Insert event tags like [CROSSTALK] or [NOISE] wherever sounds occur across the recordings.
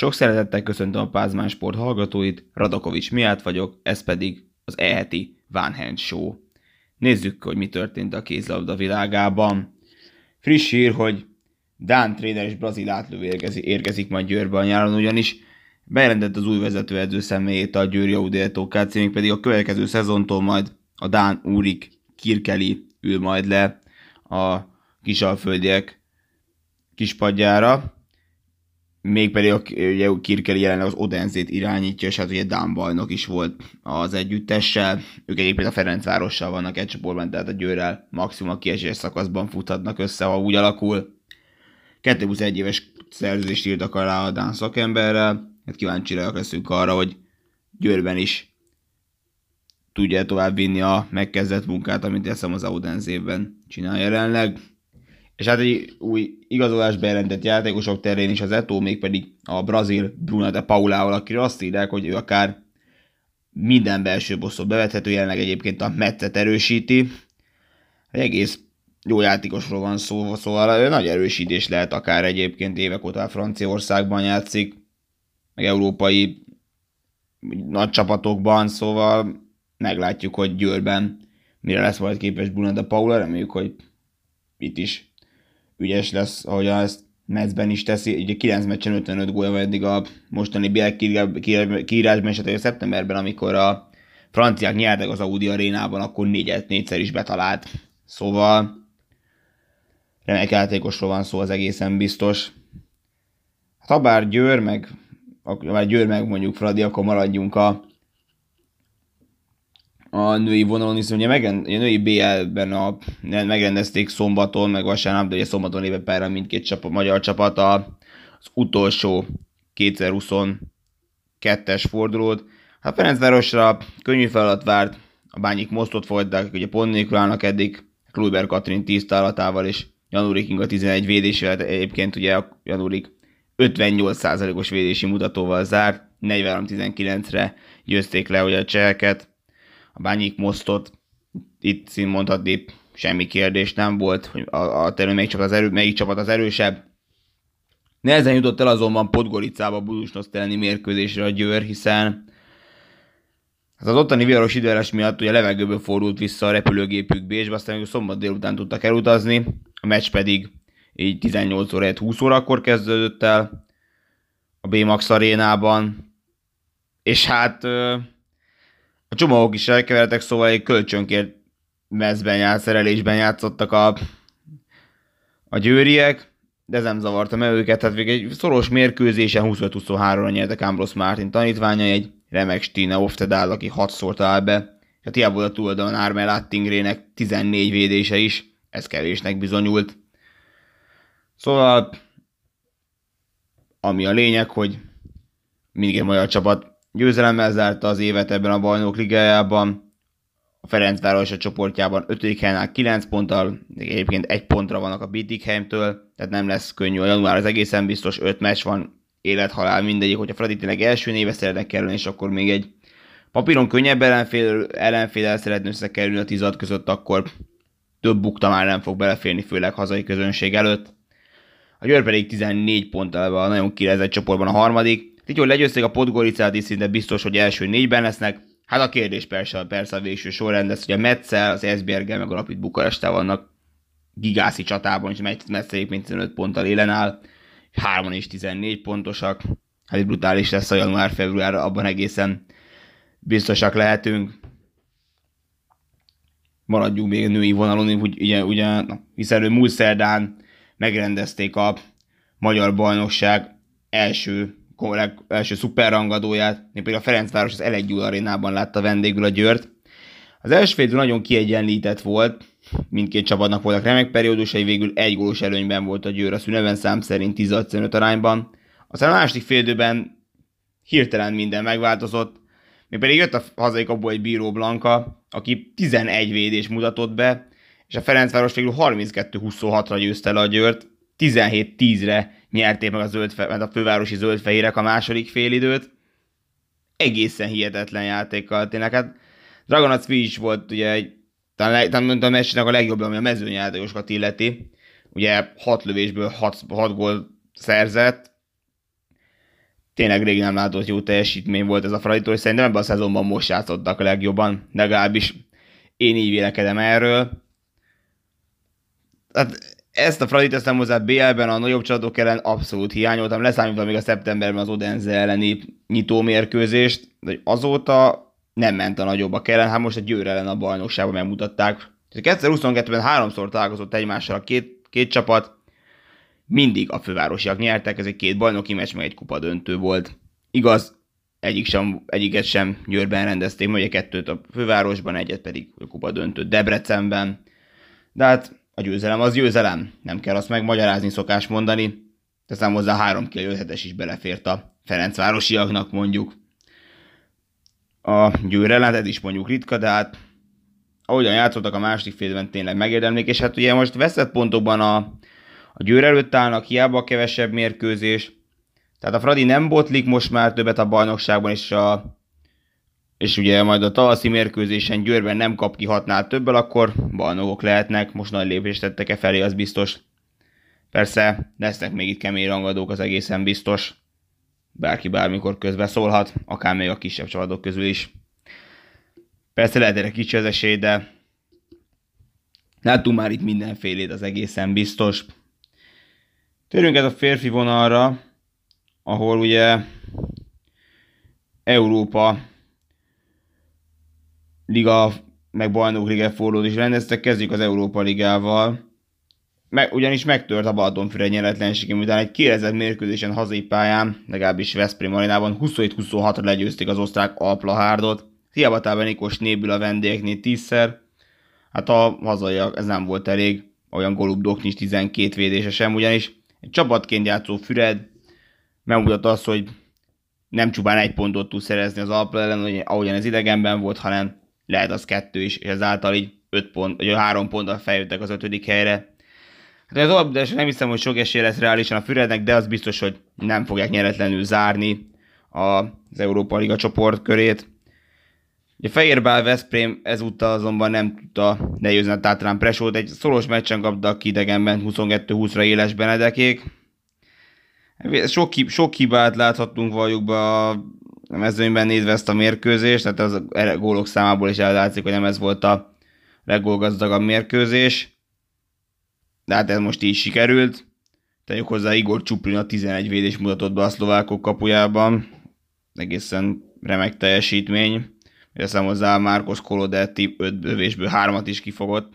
Sok szeretettel köszöntöm a Pázmán Sport hallgatóit, Radakovics miatt vagyok, ez pedig az eheti Van Hand Show. Nézzük, hogy mi történt a kézlabda világában. Friss hír, hogy Dán tréner és brazil átlövő érkezik, érkezik majd Győrbe a nyáron, ugyanis bejelentett az új vezetőedző személyét a Győri Audietó KC, még pedig a következő szezontól majd a Dán Úrik Kirkeli ül majd le a kisalföldiek kispadjára mégpedig a, ugye Kirkeli jelenleg az Odenzét irányítja, és hát ugye Dán bajnok is volt az együttessel. Ők egyébként a Ferencvárossal vannak egy csoportban, tehát a Győrrel maximum a kiesés szakaszban futhatnak össze, ha úgy alakul. 221 éves szerződést írtak alá a Dán szakemberrel, hát kíváncsi leszünk arra, hogy Győrben is tudja tovább vinni a megkezdett munkát, amit eszem az Audenzében csinál jelenleg. És hát egy új igazolás bejelentett játékosok terén is az Eto, mégpedig a brazil Bruna de Paulával, akiről azt írják, hogy ő akár minden belső bosszot bevethető, jelenleg egyébként a Mettet erősíti. Egy egész jó játékosról van szó, szóval nagy erősítés lehet akár egyébként évek óta Franciaországban játszik, meg európai nagy csapatokban, szóval meglátjuk, hogy Győrben mire lesz majd képes Bruna de Paula, reméljük, hogy itt is ügyes lesz, ahogy ezt Metzben is teszi. Ugye 9 meccsen 55 gólja eddig a mostani Biel kiírásban, hát szeptemberben, amikor a franciák nyertek az Audi arénában, akkor négyet, négyszer is betalált. Szóval remek játékosról van szó, az egészen biztos. Hát ha bár Győr, meg, vagy Győr meg mondjuk Fradi, akkor maradjunk a a női vonalon, hiszen ugye megrend, a női BL-ben a, megrendezték szombaton, meg vasárnap, de ugye szombaton éve pár mindkét csapat, magyar csapat a, az utolsó 2022-es fordulót. Hát Ferencvárosra könnyű feladat várt, a bányik mosztot folytatták, ugye pont nélkül állnak eddig, Kluber Katrin 10 tálatával és Janurik Inga 11 védésével, egyébként ugye Janurik 58%-os védési mutatóval zárt, 43-19-re győzték le ugye a cseheket, a Bányik Mosztot, itt szín mondhatni, semmi kérdés nem volt, hogy a, a terül melyik csapat, az erő, melyik csapat az erősebb. Nehezen jutott el azonban Podgoricába Budusnosz elleni mérkőzésre a Győr, hiszen az ottani viharos időjárás miatt ugye levegőből fordult vissza a repülőgépük Bécsbe, aztán szombat délután tudtak elutazni, a meccs pedig így 18 óra 20 órakor kezdődött el a B-Max arénában, és hát a csomagok is elkevertek, szóval egy kölcsönkért mezben ját, szerelésben játszottak a, a győriek, de ez nem zavarta meg őket, tehát végig egy szoros mérkőzésen 25-23-ra nyertek Ambros Martin tanítványa, egy remek Stine Oftedál, aki 6-szor talál be, volt a túloldalon Armel Attingrének 14 védése is, ez kevésnek bizonyult. Szóval, ami a lényeg, hogy mindig egy magyar csapat Győzelemmel zárta az évet ebben a bajnok ligájában. A Ferencváros a csoportjában 5. helyen 9 ponttal, egyébként egy pontra vannak a Bietigheimtől, tehát nem lesz könnyű. A január az egészen biztos 5 meccs van, élethalál mindegyik, hogyha Fradi tényleg első néve szeretne kerülni, és akkor még egy papíron könnyebb ellenfél, ellenfél szeretne összekerülni a tizad között, akkor több bukta már nem fog beleférni, főleg hazai közönség előtt. A Győr pedig 14 ponttal a nagyon kirezett csoportban a harmadik, így, hogy legyőzték a Podgoricát szinte biztos, hogy első négyben lesznek. Hát a kérdés persze, persze a végső sorrend lesz, hogy a Metzel, az Esbjergel, meg a Rapid Bukaresttel vannak gigászi csatában, és Metzel egyébként 15 ponttal élen áll, hárman is 14 pontosak. Hát brutális lesz a január-február, abban egészen biztosak lehetünk. Maradjunk még a női vonalon, hogy ugye, ugye hiszen múlt szerdán megrendezték a magyar bajnokság első leg, első szuperrangadóját, még pedig a Ferencváros az Elegyű arénában látta vendégül a Győrt. Az első fél nagyon kiegyenlített volt, mindkét csapatnak voltak remek periódusai, végül egy gólos előnyben volt a Győr a szüneven szám szerint 15 arányban. Aztán a második félidőben hirtelen minden megváltozott, még pedig jött a hazai kapu egy bíró Blanka, aki 11 védés mutatott be, és a Ferencváros végül 32-26-ra győzte le a Győrt, 17-10-re nyerték meg a, zöld, a fővárosi zöldfehérek a második félidőt. Egészen hihetetlen játékkal tényleg. Hát Dragonac is volt ugye egy, talán, talán a meccsnek a legjobb, ami a mezőnyjátékosokat illeti. Ugye 6 lövésből 6, 6 gól szerzett. tényleg rég nem látott jó teljesítmény volt ez a Fraditól, és szerintem ebben a szezonban most játszottak a legjobban, legalábbis én így vélekedem erről. Tehát ezt a Fradit teszem hozzá BL-ben a nagyobb csapatok ellen abszolút hiányoltam, leszámítva még a szeptemberben az Odense elleni nyitómérkőzést, de azóta nem ment a nagyobbak ellen, hát most a Győr ellen a bajnokságban megmutatták. 2022-ben háromszor találkozott egymással a két, két csapat, mindig a fővárosiak nyertek, ez egy két bajnoki meccs, meg egy kupa döntő volt. Igaz, egyik sem, egyiket sem Győrben rendezték, ugye kettőt a fővárosban, egyet pedig a kupa döntő Debrecenben. De hát a győzelem az győzelem, nem kell azt megmagyarázni, szokás mondani. Teszem hozzá 3 es is belefért a Ferencvárosiaknak mondjuk. A Győr ellen, ez is mondjuk ritka, de hát ahogyan játszottak a második félben tényleg megérdemlik, és hát ugye most veszett pontokban a, a Győr előtt állnak, hiába kevesebb mérkőzés, tehát a Fradi nem botlik most már többet a bajnokságban, és, a, és ugye majd a tavaszi mérkőzésen Győrben nem kap ki hatnál többel, akkor bajnokok lehetnek, most nagy lépést tettek-e felé, az biztos. Persze lesznek még itt kemény rangadók, az egészen biztos. Bárki bármikor közbeszólhat, akár még a kisebb csapatok közül is. Persze lehet erre kicsi az esély, de láttunk már itt mindenfélét, az egészen biztos. Törünk ez a férfi vonalra, ahol ugye Európa Liga, meg Bajnok Liga fordulót is rendeztek, kezdjük az Európa Ligával. Meg, ugyanis megtört a Balatonfüred nyeretlenség, miután egy kérezett mérkőzésen hazai pályán, legalábbis Veszprém arénában 27-26-ra legyőzték az osztrák Alplahárdot. Hiába Nikos Nébül a vendégeknél tízszer, hát a hazaiak ez nem volt elég, olyan golubdok nincs 12 védése sem, ugyanis egy csapatként játszó Füred megmutatta azt, hogy nem csupán egy pontot tud szerezni az Alpla ellen, ahogyan ez idegenben volt, hanem lehet az kettő is, és ezáltal így öt pont, vagy három ponttal feljöttek az ötödik helyre. Hát az alapdás nem hiszem, hogy sok esély lesz reálisan a Fürednek, de az biztos, hogy nem fogják nyeretlenül zárni az Európa Liga csoport körét. A Fehérbál Veszprém ezúttal azonban nem tudta legyőzni a Tátrán Presót, egy szoros meccsen kaptak idegenben 22-20-ra éles Benedekék, sok, sok hibát láthattunk valljuk be a mezőnyben nézve ezt a mérkőzést, tehát az a gólok számából is ellátszik, hogy nem ez volt a leggólgazdagabb mérkőzés. De hát ez most így sikerült. Tegyük hozzá Igor Csuplin a 11 védés mutatott be a szlovákok kapujában. Egészen remek teljesítmény. Veszem hozzá Márkos Kolodetti 5 bővésből 3-at is kifogott.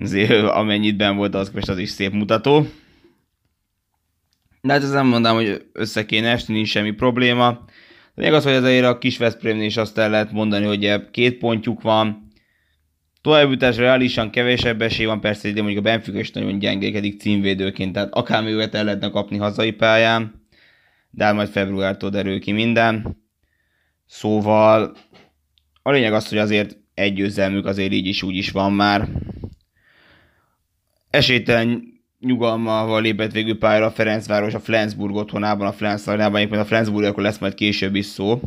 Azért amennyit ben volt, az, az is szép mutató. De hát ezt nem mondom, hogy össze kéne esni, nincs semmi probléma. De még az, hogy azért a kis Veszprémnél is azt el lehet mondani, hogy két pontjuk van. Továbbjutás reálisan kevesebb esély van, persze de mondjuk a Benfica is nagyon gyengékedik címvédőként, tehát akár még el lehetne kapni hazai pályán, de hát majd februártól derül ki minden. Szóval a lényeg az, hogy azért egy győzelmük azért így is úgy is van már. Esélytelen nyugalmával lépett végül pályára a Ferencváros a Flensburg otthonában, a Flens arenában, éppen a Flensburg akkor lesz majd később is szó.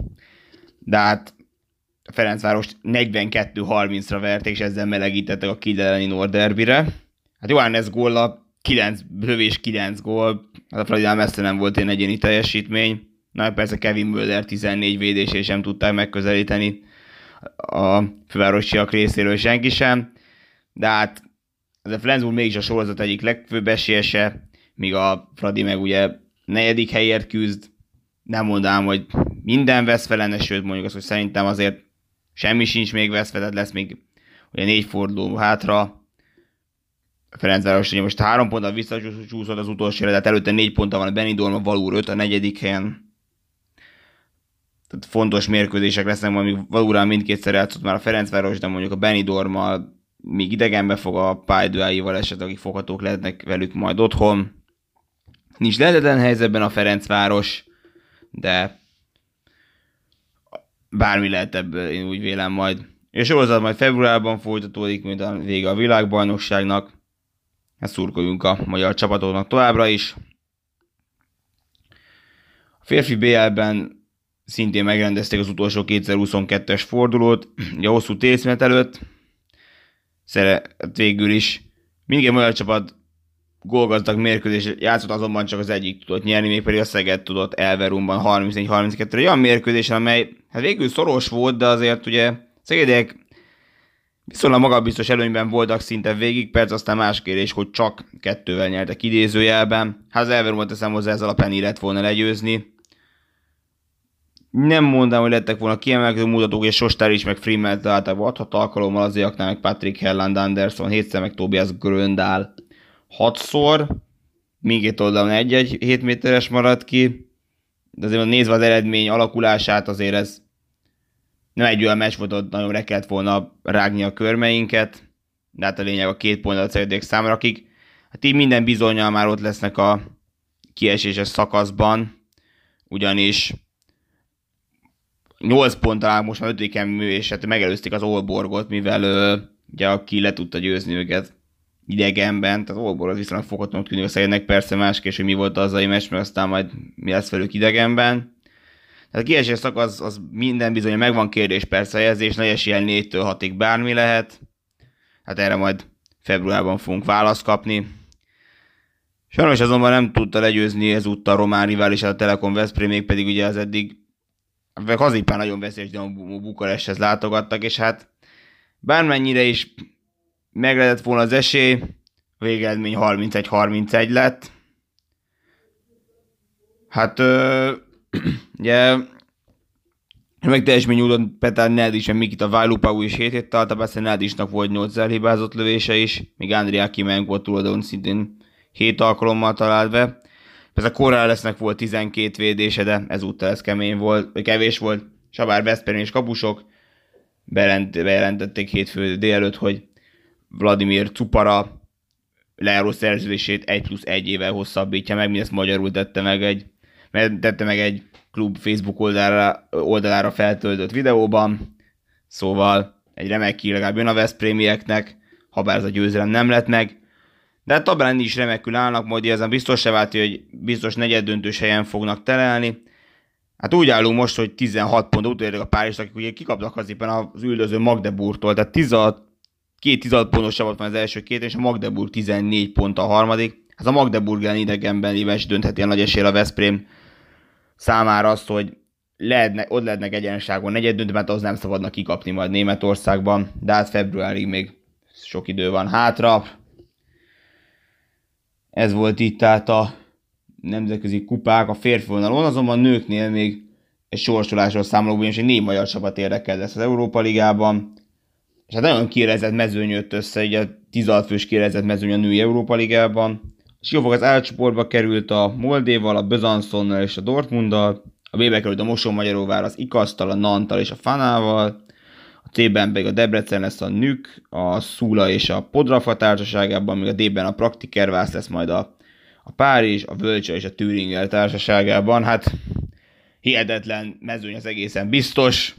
De hát a Ferencváros 42-30-ra verték, és ezzel melegítettek a Kiel Norderbire. Hát Johannes gólla 9 lövés, 9 gól, hát a Fradinál messze nem volt egy egyéni teljesítmény. Na persze Kevin Müller 14 védés, és sem tudták megközelíteni a fővárosiak részéről senki sem. De hát a Flensburg mégis a sorozat egyik legfőbb esélyese, míg a Fradi meg ugye negyedik helyért küzd. Nem mondanám, hogy minden vesz felene, sőt mondjuk azt, hogy szerintem azért semmi sincs még veszve, tehát lesz még ugye négy forduló hátra. Ferencváros ugye most három ponttal visszacsúszott az utolsó de előtte négy ponttal van a Benidorm, a Valúr 5 a negyedik helyen. Tehát fontos mérkőzések lesznek, majd még Valúrán mindkétszer játszott már a Ferencváros, de mondjuk a Benidormal még idegenbe fog a pályduáival esetleg, foghatók lehetnek velük majd otthon. Nincs lehetetlen helyzetben a Ferencváros, de bármi lehet ebből, én úgy vélem majd. És sorozat majd februárban folytatódik, mint a vége a világbajnokságnak. Ezt szurkoljunk a magyar csapatoknak továbbra is. A férfi BL-ben szintén megrendezték az utolsó 2022-es fordulót, a hosszú tészmet előtt, szeret végül is. Mindjárt magyar csapat gólgazdag mérkőzés játszott, azonban csak az egyik tudott nyerni, mégpedig a Szeged tudott Elverumban 34-32 Egy olyan mérkőzésen, amely hát végül szoros volt, de azért ugye Szegedek viszonylag magabiztos előnyben voltak szinte végig, perc aztán más kérdés, hogy csak kettővel nyertek idézőjelben. Hát az Elverumot teszem hozzá, ez alapján lett volna legyőzni. Nem mondom, hogy lettek volna kiemelkedő mutatók, és Sostár is, meg Freeman találtak adhat alkalommal az meg Patrick Helland Anderson, hétszer meg Tobias Gröndál hatszor, mindkét oldalon egy-egy 7 méteres maradt ki, de azért nézve az eredmény alakulását, azért ez nem egy olyan meccs volt, ott nagyon le kellett volna rágni a körmeinket, de hát a lényeg a két pontot szeretnék számra, akik hát így minden bizonyal már ott lesznek a kieséses szakaszban, ugyanis 8 ponttal most már 5. és hát megelőzték az Olborgot, mivel ö, ugye aki le tudta győzni őket idegenben, tehát Olbor az viszonylag foghatónak tűnik a Szegednek, persze más hogy mi volt az a meccs, mert aztán majd mi lesz velük idegenben. Tehát a kiesés szakasz az minden bizony megvan kérdés persze jelzés, nagy esélyen 4-től 6-ig bármi lehet. Hát erre majd februárban fogunk választ kapni. Sajnos azonban nem tudta legyőzni ezúttal a román rivális a Telekom Veszprém, még pedig ugye az eddig hazipán nagyon veszélyes a Bukaresthez látogattak, és hát bármennyire is meg lehetett volna az esély, végeredmény 31-31 lett. Hát ö, [CLEARS THROAT] ugye meg teljesmény úton Petár Nedis, Mikita Vajlupau is 7 hét találta, persze Nedisnak volt 8 elhibázott lövése is, míg Andrea Kimenk volt tulajdon szintén 7 alkalommal talált be. Persze Korrál lesznek volt 12 védése, de ezúttal ez kemény volt, kevés volt. Sabár Veszperin és kapusok bejelentették hétfő délelőtt, hogy Vladimir Cupara lejáró szerződését 1 plusz 1 évvel hosszabbítja meg, mindezt magyarul tette meg egy, tette meg egy klub Facebook oldalára, oldalára feltöltött videóban, szóval egy remek ki legalább jön a Veszprémieknek, ha bár ez a győzelem nem lett meg, de hát tabelán is remekül állnak, majd ezen biztos se vált, hogy biztos negyeddöntős helyen fognak telelni. Hát úgy állunk most, hogy 16 pont utolérjük a Párizs, akik ugye kikaptak az éppen az üldöző Magdeburgtól, tehát 16 két 16 pontos csapat van az első két, és a Magdeburg 14 pont a harmadik. Hát a Magdeburg ellen idegenben éves döntheti a nagy esél a Veszprém számára azt, hogy lehetne, ott lehetnek egyenságon negyed döntő, mert az nem szabadna kikapni majd Németországban, de hát februárig még sok idő van hátra. Ez volt itt tehát a nemzetközi kupák a férfi vonalon, azonban nőknél még egy sorsolásról számoló, ugyanis egy négy magyar csapat érdekel lesz az Európa Ligában és hát nagyon kérezett mezőny jött össze, ugye a 16 fős kérezett mezőny a női Európa Ligában. A Siófok az elcsoportba került a Moldéval, a Bezanszonnal és a Dortmunddal, a B-be került a Moson Magyaróvár az Ikasztal, a Nantal és a Fanával, C-ben pedig a Debrecen lesz a Nük, a Szula és a Podrafa társaságában, míg a D-ben a Praktikervász lesz majd a, a Párizs, a Völcse és a Thüringer társaságában. Hát hihetetlen mezőny az egészen biztos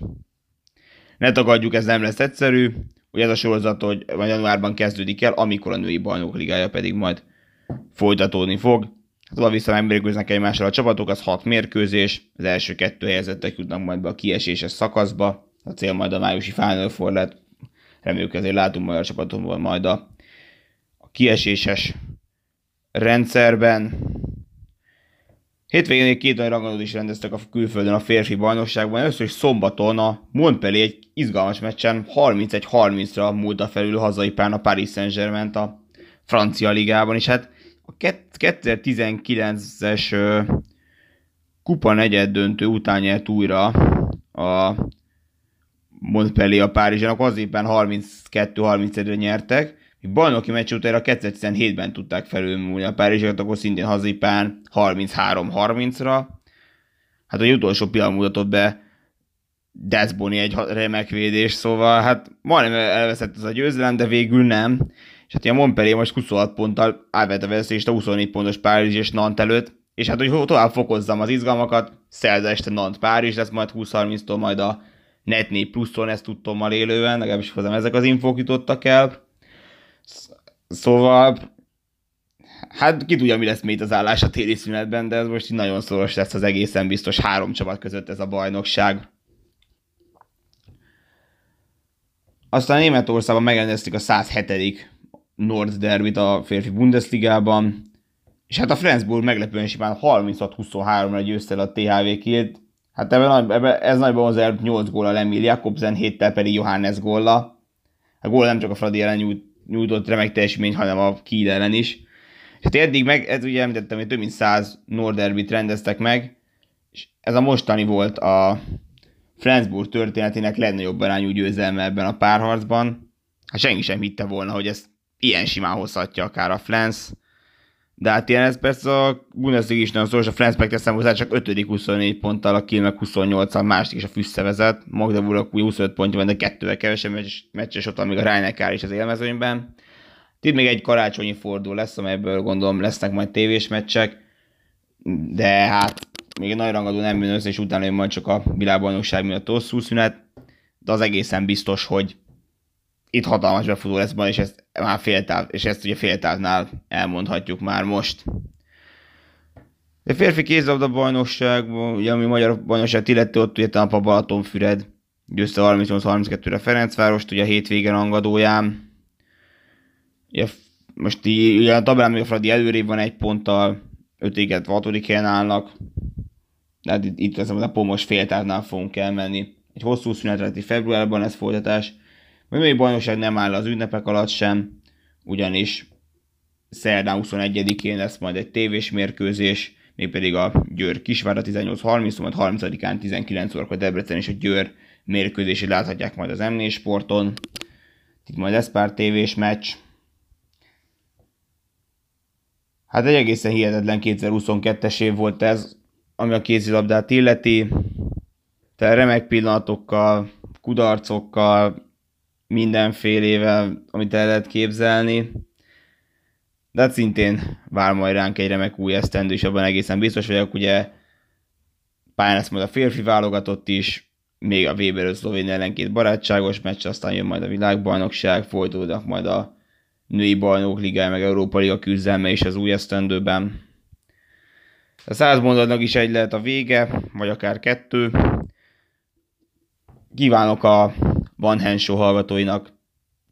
ne tagadjuk, ez nem lesz egyszerű, hogy ez a sorozat, hogy majd januárban kezdődik el, amikor a női bajnok ligája pedig majd folytatódni fog. Tovább vissza megmérkőznek egymással a csapatok, az hat mérkőzés, az első kettő helyezettek jutnak majd be a kieséses szakaszba, a cél majd a májusi Final Four lett, reméljük ezért látunk majd a csapatomból majd a, a kieséses rendszerben. Hétvégén két nagy rangadót is rendeztek a külföldön a férfi bajnokságban. Először is szombaton a Montpellier egy izgalmas meccsen 31-30-ra múlta felül hazai pán a Paris Saint-Germain a francia ligában, és hát a 2019-es kupa negyed döntő után nyert újra a Montpellier a Párizsának, az éppen 32-31-re nyertek, bajnoki meccs utána 2017-ben tudták felülmúlni a Párizsiakat, akkor szintén hazipán 33-30-ra. Hát a utolsó pillanat mutatott be Dezboni egy remek védés, szóval hát majdnem elveszett ez a győzelem, de végül nem. És hát ilyen Montpellier most 26 ponttal ávett a veszést a 24 pontos Párizs és Nant előtt, és hát hogy tovább fokozzam az izgalmakat, szerda este Nant Párizs lesz majd 20-30-tól majd a Net 4 pluszon, ezt tudtam mal élően, legalábbis hozzám ezek az infók jutottak el. Szóval, hát ki tudja, mi lesz még az állás a téli szünetben, de ez most így nagyon szoros lesz az egészen biztos három csapat között ez a bajnokság. Aztán Németországban megrendezték a 107. Nord derbit a férfi Bundesligában, és hát a Flensburg meglepően simán 36-23-ra győzte a THV Kilt. Hát ebben, ebben ez nagyban hozzá 8 góla Emil Jakobsen, 7 pedig Johannes góla. A gól nem csak a Fradi ellen nyújt, nyújtott remek teljesítmény, hanem a Kiel ellen is. És hát eddig meg, ez ugye említettem, hogy több mint 100 Norderbit rendeztek meg, és ez a mostani volt a Flensburg történetének legnagyobb arányú győzelme ebben a párharcban. Hát senki sem hitte volna, hogy ezt ilyen simán hozhatja akár a Flens. De hát ilyen ez persze a Bundesliga is nagyon szoros, a Flens megteszem hozzá csak 5. 24 ponttal, a Kiel meg 28-al, második is a Füsse vezet, Magdeburg 25 pontja van, de kettővel kevesebb meccses, ott van még a Rhein is az élmezőnyben. Itt még egy karácsonyi fordul lesz, amelyből gondolom lesznek majd tévés meccsek, de hát még egy nagy rangadó nem jön össze, és utána jön majd csak a világbajnokság miatt hosszú szünet, de az egészen biztos, hogy itt hatalmas befutó lesz majd, és ezt már féltáv, és ezt ugye féltávnál elmondhatjuk már most. A férfi kézlabda bajnokság, ugye ami magyar bajnokság illeti, ott ugye a Balatonfüred győzte 38-32-re Ferencvárost, ugye a hétvégen angadóján. Ugye, most így, ugye a tabelán még a Fradi előrébb van egy ponttal, ötéget, hatodik helyen állnak. De hát itt, itt az a pomos féltávnál fogunk elmenni. Egy hosszú szünetre februárban lesz folytatás. A női bajnokság nem áll az ünnepek alatt sem, ugyanis szerdán 21-én lesz majd egy tévés mérkőzés, mégpedig a Győr Kisvára 18.30, majd 30-án 19 órakor Debrecen és a Győr mérkőzését láthatják majd az m sporton. Itt majd lesz pár tévés meccs. Hát egy egészen hihetetlen 2022-es év volt ez, ami a kézilabdát illeti. Tehát remek pillanatokkal, kudarcokkal, mindenfélével, amit el lehet képzelni. De hát szintén vár majd ránk egy remek új esztendő, és abban egészen biztos vagyok, ugye pályán lesz majd a férfi válogatott is, még a Weber szlovén ellen két barátságos meccs, aztán jön majd a világbajnokság, folytatódnak majd a női bajnok ligája, meg Európa Liga küzdelme is az új esztendőben. A száz mondatnak is egy lehet a vége, vagy akár kettő. Kívánok a van Hensó hallgatóinak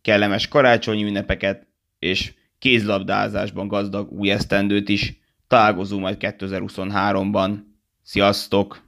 kellemes karácsonyi ünnepeket, és kézlabdázásban gazdag új esztendőt is. Találkozunk majd 2023-ban. Sziasztok!